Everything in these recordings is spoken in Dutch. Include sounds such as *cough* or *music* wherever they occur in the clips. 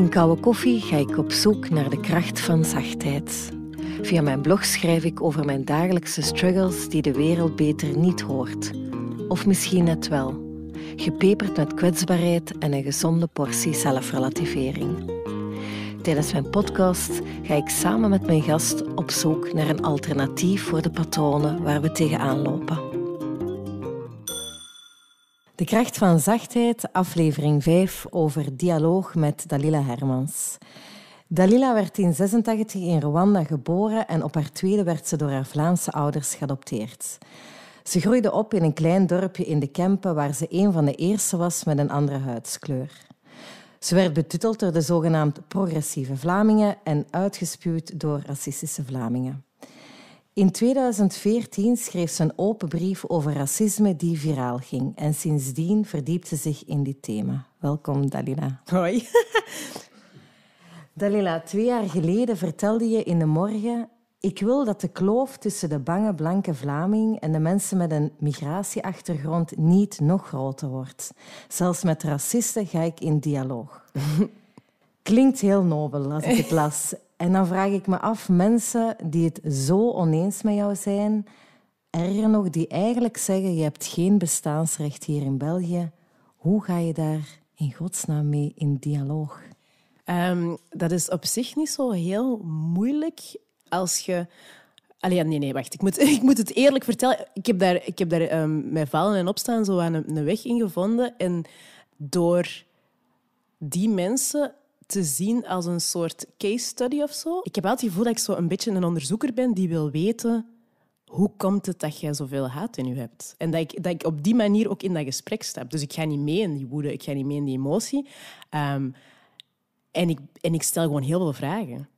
In Koude Koffie ga ik op zoek naar de kracht van zachtheid. Via mijn blog schrijf ik over mijn dagelijkse struggles die de wereld beter niet hoort. Of misschien net wel. Gepeperd met kwetsbaarheid en een gezonde portie zelfrelativering. Tijdens mijn podcast ga ik samen met mijn gast op zoek naar een alternatief voor de patronen waar we tegenaan lopen. De kracht van zachtheid, aflevering 5 over dialoog met Dalila Hermans. Dalila werd in 86 in Rwanda geboren en op haar tweede werd ze door haar Vlaamse ouders geadopteerd. Ze groeide op in een klein dorpje in de Kempen waar ze een van de eerste was met een andere huidskleur. Ze werd betuteld door de zogenaamd progressieve Vlamingen en uitgespuwd door racistische Vlamingen. In 2014 schreef ze een open brief over racisme die viraal ging. En sindsdien verdiept ze zich in dit thema. Welkom, Dalila. Hoi. *laughs* Dalila, twee jaar geleden vertelde je in de morgen... Ik wil dat de kloof tussen de bange blanke Vlaming en de mensen met een migratieachtergrond niet nog groter wordt. Zelfs met racisten ga ik in dialoog. *laughs* Klinkt heel nobel als ik het las. En dan vraag ik me af, mensen die het zo oneens met jou zijn, erger nog, die eigenlijk zeggen je hebt geen bestaansrecht hier in België, hoe ga je daar in godsnaam mee in dialoog? Um, dat is op zich niet zo heel moeilijk als je... Allee, nee, nee, wacht. Ik moet, *laughs* ik moet het eerlijk vertellen. Ik heb daar, ik heb daar um, met vallen en opstaan zo aan een, een weg in gevonden. En door die mensen te zien als een soort case study of zo. Ik heb altijd het gevoel dat ik zo een beetje een onderzoeker ben die wil weten hoe komt het dat jij zoveel haat in je hebt? En dat ik, dat ik op die manier ook in dat gesprek stap. Dus ik ga niet mee in die woede, ik ga niet mee in die emotie. Um, en, ik, en ik stel gewoon heel veel vragen.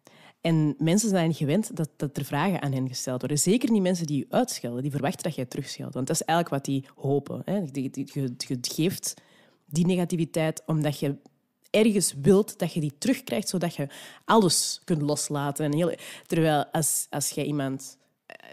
En mensen zijn gewend dat, dat er vragen aan hen gesteld worden. Zeker niet mensen die je uitschelden, die verwachten dat jij terugscheldt. Want dat is eigenlijk wat die hopen. Hè. Je geeft die negativiteit omdat je ergens wilt dat je die terugkrijgt, zodat je alles kunt loslaten. En heel, terwijl als, als jij iemand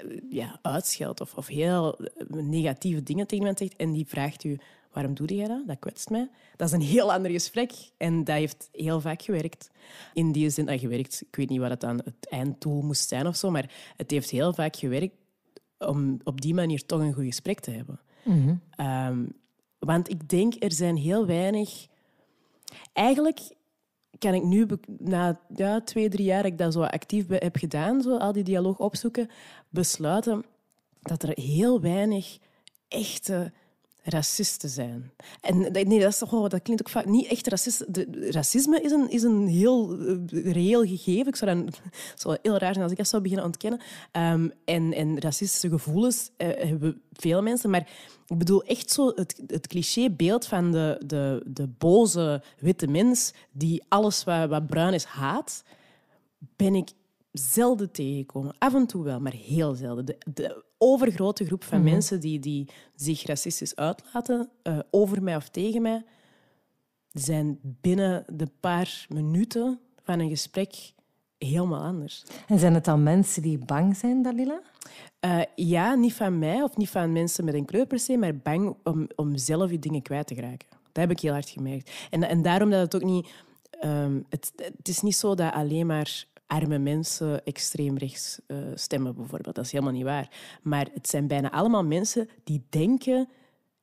uh, ja, uitscheldt of, of heel negatieve dingen tegen iemand zegt en die vraagt u waarom doe jij dat? Dat kwetst mij. Dat is een heel ander gesprek en dat heeft heel vaak gewerkt. In die zin dat gewerkt, ik weet niet wat het dan het einddoel moest zijn of zo, maar het heeft heel vaak gewerkt om op die manier toch een goed gesprek te hebben. Mm -hmm. um, want ik denk, er zijn heel weinig Eigenlijk kan ik nu, na ja, twee, drie jaar dat ik dat zo actief heb gedaan, zo, al die dialoog opzoeken, besluiten dat er heel weinig echte racisten zijn. En nee, dat, is toch dat klinkt ook vaak niet echt racist. racisme is een, is een heel uh, reëel gegeven. Ik zou dan, zou heel raar zijn als ik dat zou beginnen ontkennen. Um, en, en racistische gevoelens uh, hebben veel mensen. Maar ik bedoel echt zo het, het clichébeeld van de, de, de boze witte mens die alles wat, wat bruin is haat, ben ik zelden tegengekomen. Af en toe wel, maar heel zelden. De, de overgrote groep van mhm. mensen die, die zich racistisch uitlaten, uh, over mij of tegen mij, zijn binnen de paar minuten van een gesprek helemaal anders. En zijn het dan mensen die bang zijn, Dalila? Uh, ja, niet van mij of niet van mensen met een kleur per se, maar bang om, om zelf je dingen kwijt te geraken. Dat heb ik heel hard gemerkt. En, en daarom dat het ook niet... Um, het, het is niet zo dat alleen maar arme mensen extreem rechts uh, stemmen, bijvoorbeeld. Dat is helemaal niet waar. Maar het zijn bijna allemaal mensen die denken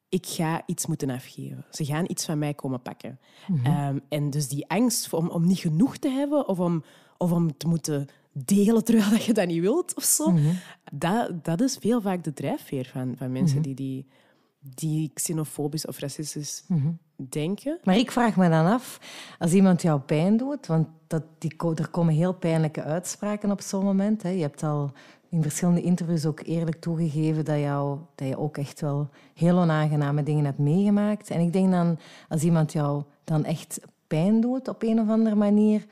ik ga iets moeten afgeven. Ze gaan iets van mij komen pakken. Mm um, en dus die angst om, om niet genoeg te hebben of om, of om te moeten delen terwijl je dat niet wilt of zo, mm -hmm. dat, dat is veel vaak de drijfveer van, van mensen mm -hmm. die, die, die xenofobisch of racistisch -hmm. denken. Maar ik vraag me dan af, als iemand jou pijn doet, want dat, die, er komen heel pijnlijke uitspraken op zo'n moment. Hè. Je hebt al in verschillende interviews ook eerlijk toegegeven dat, jou, dat je ook echt wel heel onaangename dingen hebt meegemaakt. En ik denk dan, als iemand jou dan echt pijn doet op een of andere manier,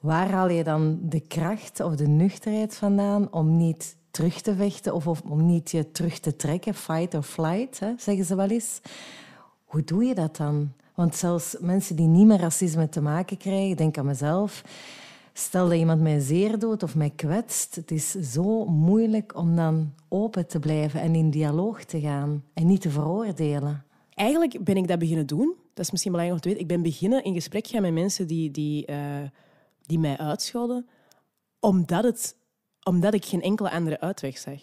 waar haal je dan de kracht of de nuchterheid vandaan om niet terug te vechten of, om niet je terug te trekken, fight or flight, zeggen ze wel eens. Hoe doe je dat dan? Want zelfs mensen die niet met racisme te maken krijgen, denk aan mezelf, stel dat iemand mij zeer doet of mij kwetst, het is zo moeilijk om dan open te blijven en in dialoog te gaan en niet te veroordelen. Eigenlijk ben ik dat beginnen doen. dat is misschien belangrijk om te weten. Ik ben beginnen in gesprek gaan met mensen die, die, eh, die mij uitscholden, omdat, het, omdat ik geen enkele andere uitweg zag.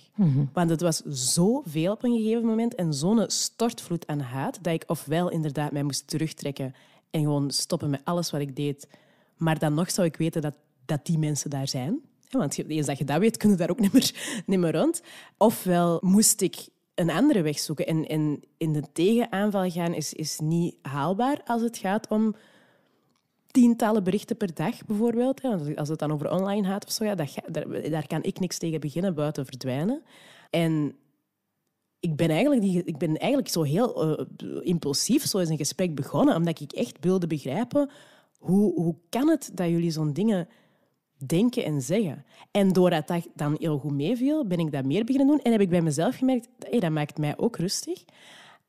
Want het was zoveel op een gegeven moment en zo'n stortvloed aan haat, dat ik ofwel inderdaad mij moest terugtrekken en gewoon stoppen met alles wat ik deed, maar dan nog zou ik weten dat, dat die mensen daar zijn. Want eens dat je dat weet, kun je daar ook *laughs* niet meer, niet meer rond. Ofwel moest ik een andere weg zoeken. En, en in de tegenaanval gaan is, is niet haalbaar als het gaat om tientallen berichten per dag, bijvoorbeeld. Als het dan over online gaat of zo, ja, daar, kan ik niks tegen beginnen buiten verdwijnen. En ik ben eigenlijk, ik ben eigenlijk zo heel uh, impulsief zo is een gesprek begonnen, omdat ik echt wilde begrijpen hoe, hoe kan het dat jullie zo'n dingen denken en zeggen. En doordat dat dan heel goed meeviel, ben ik dat meer beginnen doen. En heb ik bij mezelf gemerkt, hey, dat maakt mij ook rustig.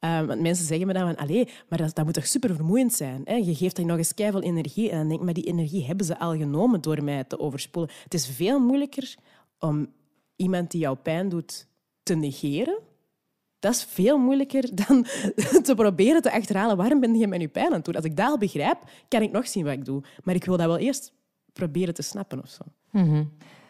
Um, want mensen zeggen me dan van, allee, maar dat, dat moet toch super vermoeiend zijn. Hè? Je geeft dan nog eens keihard energie. En dan denk ik, maar die energie hebben ze al genomen door mij te overspoelen. Het is veel moeilijker om iemand die jou pijn doet te negeren. Dat is veel moeilijker *laughs* dan te proberen te achterhalen waarom ben je met je pijn aan het doen. Als ik dat al begrijp, kan ik nog zien wat ik doe. Maar ik wil dat wel eerst proberen te snappen of zo. Mhm.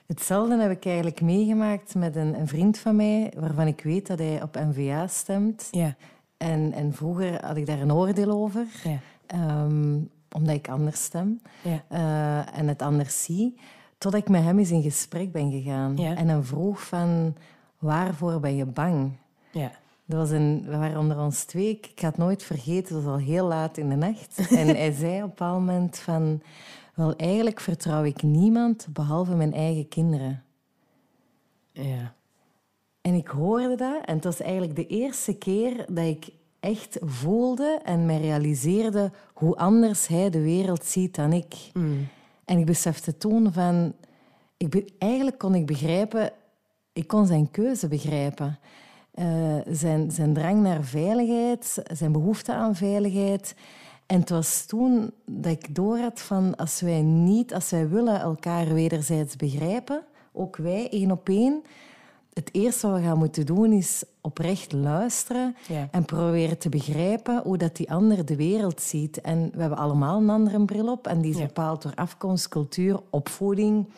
Hetzelfde heb ik eigenlijk meegemaakt met een, een, vriend van mij, waarvan ik weet dat hij op NVA stemt. Ja. En, en vroeger had ik daar een oordeel over, ja. Ehm, omdat ik anders stem ja. uh, en het anders zie. Totdat ik met hem eens in gesprek ben gegaan ja. en hem vroeg van waarvoor ben je bang? Ja. Dat was een, we waren onder ons twee. Ik ga het nooit vergeten, het was al heel laat in de nacht. *laughs* En hij zei op een bepaald moment van... Wel, eigenlijk vertrouw ik niemand behalve mijn eigen kinderen. Ja. En ik hoorde dat en het was eigenlijk de eerste keer dat ik echt voelde en me realiseerde hoe anders hij de wereld ziet dan ik. Mm. En ik besefte toen van... Ik eigenlijk kon ik begrijpen... Ik kon zijn keuze begrijpen. Uh, zijn, zijn drang naar veiligheid, zijn behoefte aan veiligheid... En het was toen dat ik doorhad van als wij niet, als wij willen elkaar wederzijds begrijpen, ook wij één op één, het eerste wat we gaan moeten doen is oprecht luisteren ja. en proberen te begrijpen hoe dat die ander de wereld ziet. En we hebben allemaal een andere bril op en die is Ja. bepaald door afkomst, cultuur, opvoeding,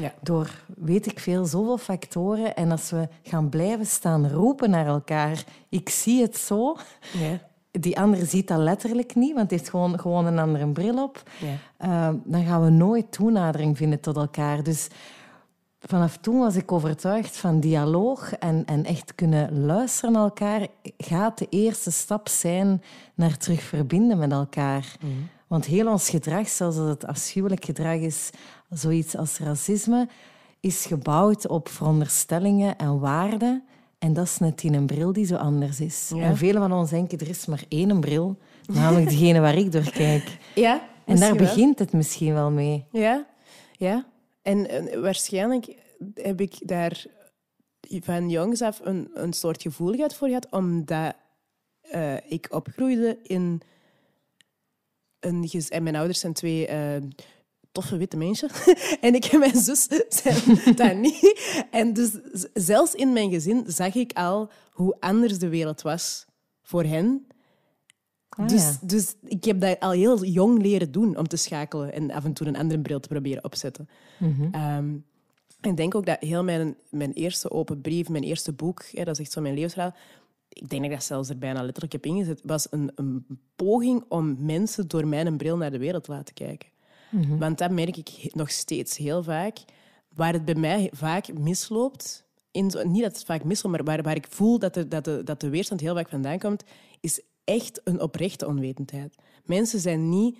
Ja. door weet ik veel, zoveel factoren. En als we gaan blijven staan roepen naar elkaar, ik zie het zo, Ja. die ander ziet dat letterlijk niet, want heeft gewoon, gewoon een andere bril op. Ja. Uh, dan gaan we nooit toenadering vinden tot elkaar. Dus vanaf toen was ik overtuigd van dialoog en, en echt kunnen luisteren naar elkaar gaat de eerste stap zijn naar terug verbinden met elkaar. Mm. Want heel ons gedrag, zelfs als het afschuwelijk gedrag is, zoiets als racisme, is gebouwd op veronderstellingen en waarden. En dat is net in een bril die zo anders is. Ja. En velen van ons denken, er is maar één bril, namelijk *laughs* degene waar ik door kijk. Ja, En daar wel. begint het misschien wel mee. Ja, ja. En, waarschijnlijk heb ik daar van jongs af een, een soort gevoeligheid voor gehad, omdat eh, ik opgroeide in een En mijn ouders zijn twee eh, toffe witte mensen. *laughs* en ik en mijn zus zijn *laughs* dat niet. En dus zelfs in mijn gezin zag ik al hoe anders de wereld was voor hen. Ah, dus, ja. dus ik heb dat al heel jong leren doen om te schakelen en af en toe een andere bril te proberen opzetten. Mhm. Ehm, ik denk ook dat heel mijn, mijn eerste open brief, mijn eerste boek, hè, dat is echt zo mijn levensverhaal, ik denk dat ik dat zelfs er bijna letterlijk heb ingezet, was een, een poging om mensen door mijn bril naar de wereld te laten kijken. Want dat merk ik nog steeds heel vaak. Waar het bij mij vaak misloopt, in zo, niet dat het vaak misloopt, maar waar, waar ik voel dat de, dat, de, dat de weerstand heel vaak vandaan komt, is echt een oprechte onwetendheid. Mensen zijn, niet,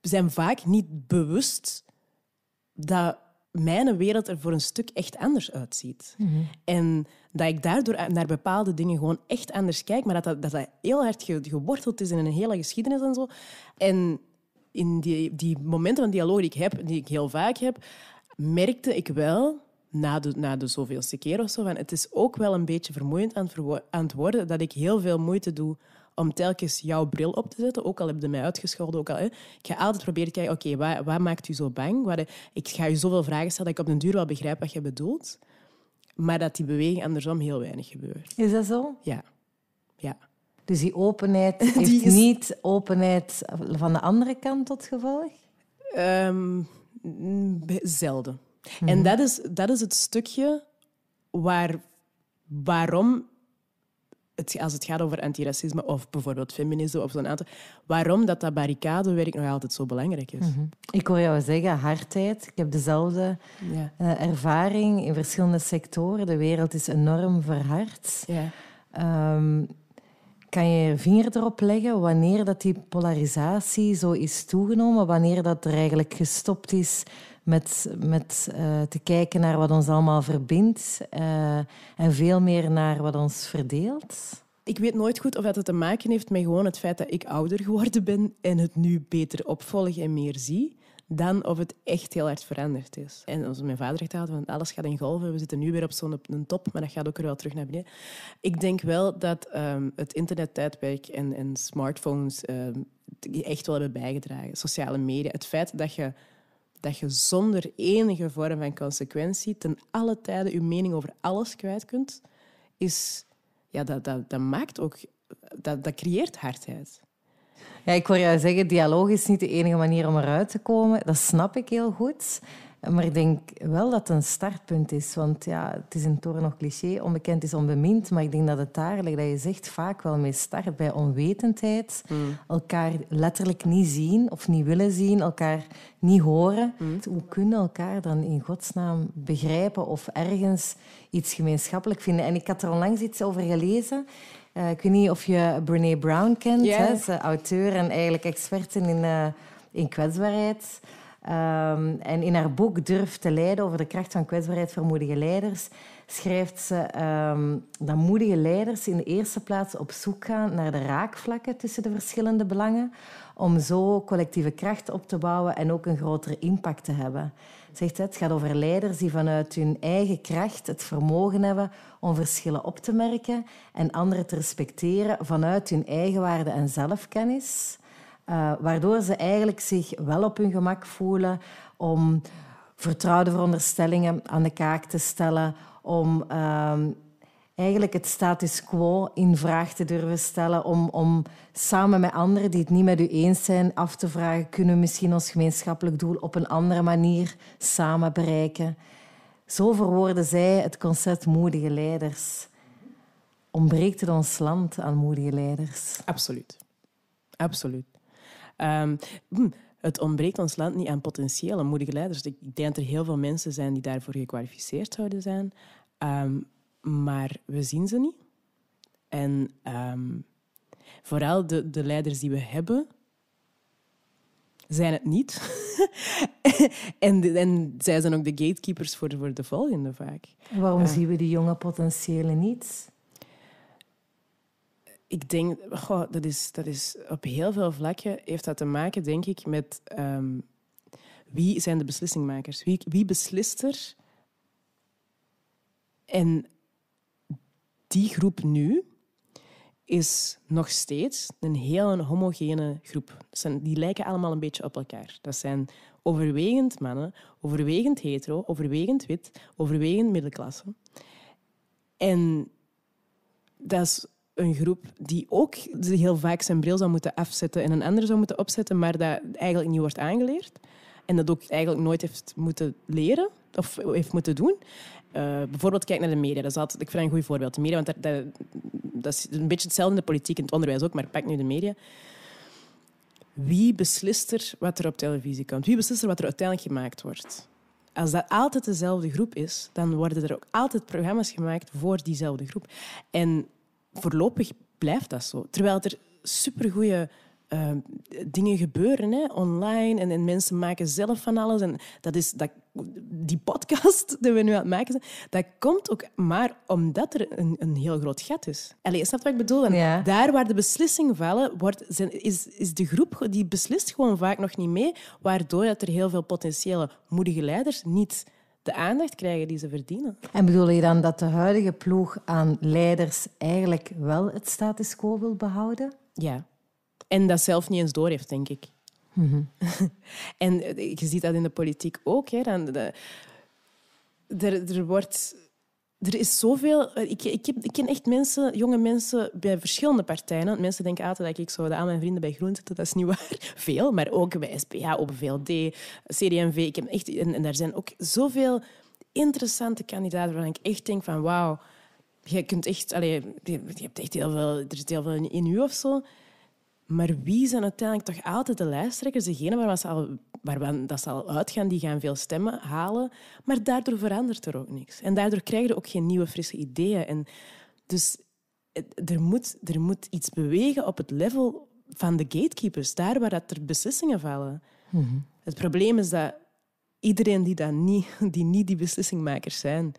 zijn vaak niet bewust dat mijn wereld er voor een stuk echt anders uitziet. En dat ik daardoor naar bepaalde dingen gewoon echt anders kijk, maar dat dat, dat, dat heel hard ge- geworteld is in een hele geschiedenis en zo. En in die, die momenten van dialoog die ik heb, die ik heel vaak heb, merkte ik wel, na de, na de zoveelste keer of zo, van het is ook wel een beetje vermoeiend aan het, aan het worden dat ik heel veel moeite doe om telkens jouw bril op te zetten, ook al heb je mij uitgescholden. Ook al, hè. Ik ga altijd proberen te kijken, oké, wat, wat maakt u zo bang? Wat, ik ga je zoveel vragen stellen dat ik op den duur wel begrijp wat je bedoelt, maar dat die beweging andersom heel weinig gebeurt. Is dat zo? Ja. Ja. Dus die openheid *laughs* heeft is- niet openheid van de andere kant tot gevolg? Ehm, mm, zelden. En dat is, dat is het stukje waar, waarom, het, als het gaat over antiracisme of bijvoorbeeld feminisme of zo'n aantal, waarom dat, dat barricadewerk nog altijd zo belangrijk is. Ik hoor jou zeggen hardheid. Ik heb dezelfde Ja. eh, ervaring in verschillende sectoren. De wereld is enorm verhard. Ja. Ehm, kan je je vinger erop leggen wanneer dat die polarisatie zo is toegenomen? Wanneer dat er eigenlijk gestopt is met, met eh, te kijken naar wat ons allemaal verbindt eh, en veel meer naar wat ons verdeelt? Ik weet nooit goed of dat het te maken heeft met gewoon het feit dat ik ouder geworden ben en het nu beter opvolg en meer zie, dan of het echt heel hard veranderd is. En als mijn vader zegt altijd, van alles gaat in golven, we zitten nu weer op zo'n top, maar dat gaat ook weer wel terug naar beneden. Ik denk wel dat ehm, het internettijdperk en, en smartphones ehm, echt wel hebben bijgedragen. Sociale media, het feit dat je, dat je zonder enige vorm van consequentie ten alle tijde je mening over alles kwijt kunt, is ja, dat, dat, dat maakt ook... Dat, dat creëert hardheid. Ja, ik hoor jou zeggen, dialoog is niet de enige manier om eruit te komen. Dat snap ik heel goed. Maar ik denk wel dat het een startpunt is. Want ja, het is een toren nog cliché, onbekend is onbemind. Maar ik denk dat het daar, dat je zegt, vaak wel mee start. Bij onwetendheid, elkaar letterlijk niet zien of niet willen zien, elkaar niet horen. Hoe kunnen elkaar dan in godsnaam begrijpen of ergens iets gemeenschappelijk vinden? En ik had er onlangs iets over gelezen. Eh, ik weet niet of je Brene Brown kent. Ja. Hè? Ze is auteur en eigenlijk expert in, eh, in kwetsbaarheid. Ehm, en in haar boek Durf te leiden over de kracht van kwetsbaarheid voor moedige leiders schrijft ze ehm, dat moedige leiders in de eerste plaats op zoek gaan naar de raakvlakken tussen de verschillende belangen, om zo collectieve kracht op te bouwen en ook een grotere impact te hebben. Zegt het, gaat over leiders die vanuit hun eigen kracht het vermogen hebben om verschillen op te merken en anderen te respecteren vanuit hun eigen waarde en zelfkennis. Eh, waardoor ze eigenlijk zich wel op hun gemak voelen om vertrouwde veronderstellingen aan de kaak te stellen, om ehm, eigenlijk het status quo in vraag te durven stellen, om, om samen met anderen die het niet met u eens zijn af te vragen, kunnen we misschien ons gemeenschappelijk doel op een andere manier samen bereiken. Zo verwoorden zij het concept moedige leiders. Ontbreekt het ons land aan moedige leiders? Absoluut. Absoluut. Ehm, hm, het ontbreekt ons land niet aan potentiële moedige leiders. Ik denk dat er heel veel mensen zijn die daarvoor gekwalificeerd zouden zijn. Ehm, maar we zien ze niet. En ehm, vooral de, de leiders die we hebben, zijn het niet. *laughs* en, en zij zijn ook de gatekeepers voor, voor de volgende vaak. Waarom zien we die jonge potentiëlen niet? Ik denk, goh, dat, is, dat is op heel veel vlakken heeft dat te maken, denk ik, met ehm, wie zijn de beslissingmakers? Wie, wie beslist er? En die groep nu is nog steeds een heel homogene groep. Die lijken allemaal een beetje op elkaar. Dat zijn overwegend mannen, overwegend hetero, overwegend wit, overwegend middenklasse. En dat is een groep die ook heel vaak zijn bril zou moeten afzetten en een ander zou moeten opzetten, maar dat eigenlijk niet wordt aangeleerd. En dat ook eigenlijk nooit heeft moeten leren of heeft moeten doen. Eh, bijvoorbeeld, kijk naar de media. Dat is altijd, ik vind dat een goed voorbeeld. De media, want dat, dat, dat is een beetje hetzelfde in de politiek en het onderwijs ook, maar pak nu de media. Wie beslist er wat er op televisie komt? Wie beslist er wat er uiteindelijk gemaakt wordt? Als dat altijd dezelfde groep is, dan worden er ook altijd programma's gemaakt voor diezelfde groep. En voorlopig blijft dat zo. Terwijl er supergoeie eh, dingen gebeuren hè, online en, en mensen maken zelf van alles. En dat is, dat, die podcast *laughs* die we nu aan het maken zijn, dat komt ook maar omdat er een, een heel groot gat is. Allee, snap je wat ik bedoel? En Ja. Daar waar de beslissingen vallen, wordt, zijn, is, is de groep die beslist gewoon vaak nog niet mee, waardoor dat er heel veel potentiële moedige leiders niet de aandacht krijgen die ze verdienen. En bedoel je dan dat de huidige ploeg aan leiders eigenlijk wel het status quo wil behouden? Ja. En dat zelf niet eens door heeft, denk ik. *laughs* en eh, je ziet dat in de politiek ook. Hè, dan de, er, er wordt er is zoveel... eh, Ik, ik, heb, ik ken echt mensen, jonge mensen bij verschillende partijen. Want Mensen denken altijd dat ik zo aan mijn vrienden bij Groen zit. Dat is niet *laughs* waar. Veel, maar ook bij SPA, VLD, CD&V. Ik heb echt, en, en daar zijn ook zoveel interessante kandidaten waarvan ik echt denk van wauw, je kunt echt... Allee, je, je hebt echt heel veel... Er zit heel veel in, in u of zo. Maar wie zijn uiteindelijk toch altijd de lijsttrekkers? Degene waarvan ze al, waarvan dat ze al uitgaan, die gaan veel stemmen halen. Maar daardoor verandert er ook niks. En daardoor krijg je ook geen nieuwe, frisse ideeën. En dus er moet, er moet iets bewegen op het level van de gatekeepers. Daar waar dat er beslissingen vallen. Het probleem is dat iedereen die, dat niet, die niet die beslissingmakers zijn,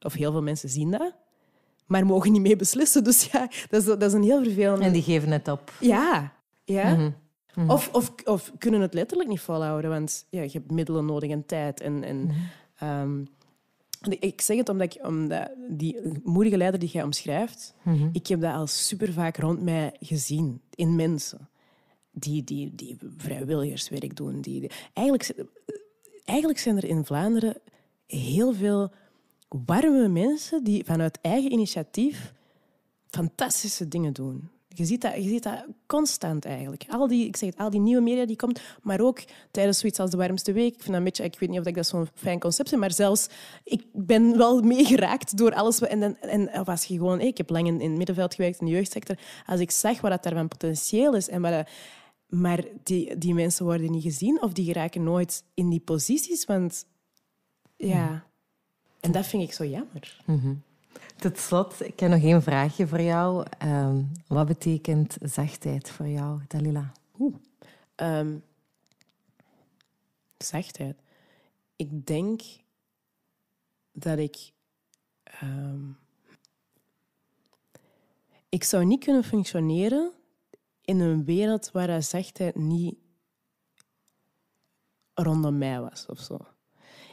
of heel veel mensen zien dat, maar mogen niet mee beslissen. Dus ja, dat is, dat is een heel vervelend... En die geven het op. Ja, ja. Mhm. Of, of, of kunnen het letterlijk niet volhouden, want ja, je hebt middelen nodig en tijd. En, en, Mhm. ehm, ik zeg het omdat, ik, omdat die moedige leider die jij omschrijft, Mhm. ik heb dat al super vaak rond mij gezien in mensen. Die, die, die vrijwilligerswerk doen. Die, die- eigenlijk, eigenlijk zijn er in Vlaanderen heel veel warme mensen die vanuit eigen initiatief fantastische dingen doen. Je ziet dat, je ziet dat constant eigenlijk. Al die, ik zeg het, al die nieuwe media die komt, maar ook tijdens zoiets als de warmste week. Ik vind dat een beetje, ik weet niet of ik dat zo'n fijn concept vind, maar zelfs ik ben wel meegeraakt door alles. En, en of als je gewoon, ik heb lang in, in het middenveld gewerkt in de jeugdsector, als ik zag wat dat daar van potentieel is en wat dat- maar die, die mensen worden niet gezien of die geraken nooit in die posities, want ja. En dat vind ik zo jammer. Tot slot, ik heb nog één vraagje voor jou. Ehm, wat betekent zachtheid voor jou, Dalila? Oeh. Ehm, zachtheid. Ik denk dat ik. ehm, ik zou niet kunnen functioneren in een wereld waar zachtheid niet rondom mij was of zo.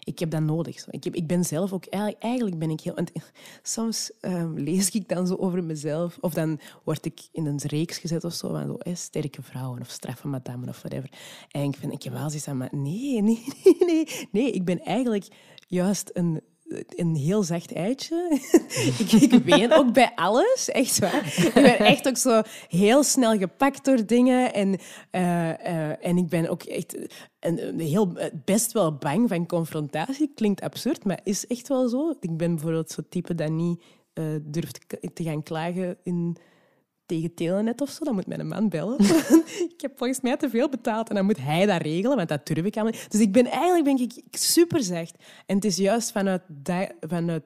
Ik heb dat nodig. Ik, heb, ik ben zelf ook... Eigenlijk, eigenlijk ben ik heel... *laughs* soms ehm, lees ik dan zo over mezelf. Of dan word ik in een reeks gezet of zo. Van zo sterke vrouwen of straffe madammen of whatever. En ik, vind, ik heb wel zoiets aan... Maar *laughs* nee, nee, nee. Nee, ik ben eigenlijk juist een, een heel zacht eitje. *laughs* ik, ik ween ook bij alles, echt waar. Ik ben echt ook zo heel snel gepakt door dingen. En, eh, eh, en ik ben ook echt een heel, best wel bang van confrontatie. Klinkt absurd, maar is echt wel zo. Ik ben bijvoorbeeld zo'n type dat niet eh, durft te gaan klagen in, tegen Telenet of zo. Dan moet mijn man bellen. *laughs* ik heb volgens mij te veel betaald en dan moet hij dat regelen, want dat durf ik allemaal niet. Dus ik ben eigenlijk ben ik super zacht. En het is juist vanuit dat, vanuit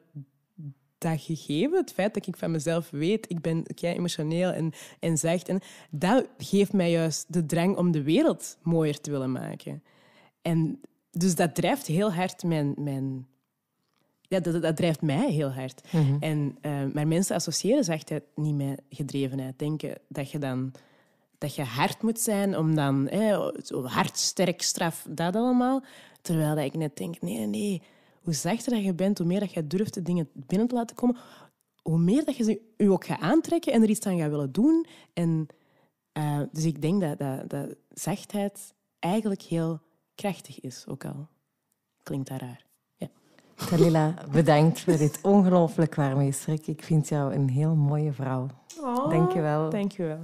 dat gegeven, het feit dat ik van mezelf weet, ik ben kei emotioneel en, en zacht. En dat geeft mij juist de drang om de wereld mooier te willen maken. En dus dat drijft heel hard mijn... mijn ja, dat, dat drijft mij heel hard. En, eh, maar mensen associëren zachtheid niet met gedrevenheid. Denken dat je dan dat je hard moet zijn om dan hè, hard, sterk, straf, dat allemaal. Terwijl dat ik net denk, nee, nee, nee. Hoe zachter dat je bent, hoe meer dat je durft de dingen binnen te laten komen, hoe meer dat je ze je ook gaat aantrekken en er iets aan gaat willen doen. En, eh, dus ik denk dat, dat, dat zachtheid eigenlijk heel krachtig is, ook al klinkt dat raar. Ja. Dalila, bedankt voor dit ongelooflijk warme gesprek. Ik vind jou een heel mooie vrouw. Dank je wel. Dank je wel.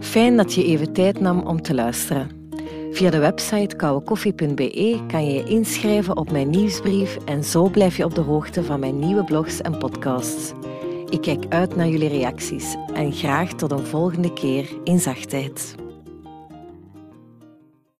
Fijn dat je even tijd nam om te luisteren. Via de website kouwekoffie.be kan je je inschrijven op mijn nieuwsbrief en zo blijf je op de hoogte van mijn nieuwe blogs en podcasts. Ik kijk uit naar jullie reacties en graag tot een volgende keer in zachtheid.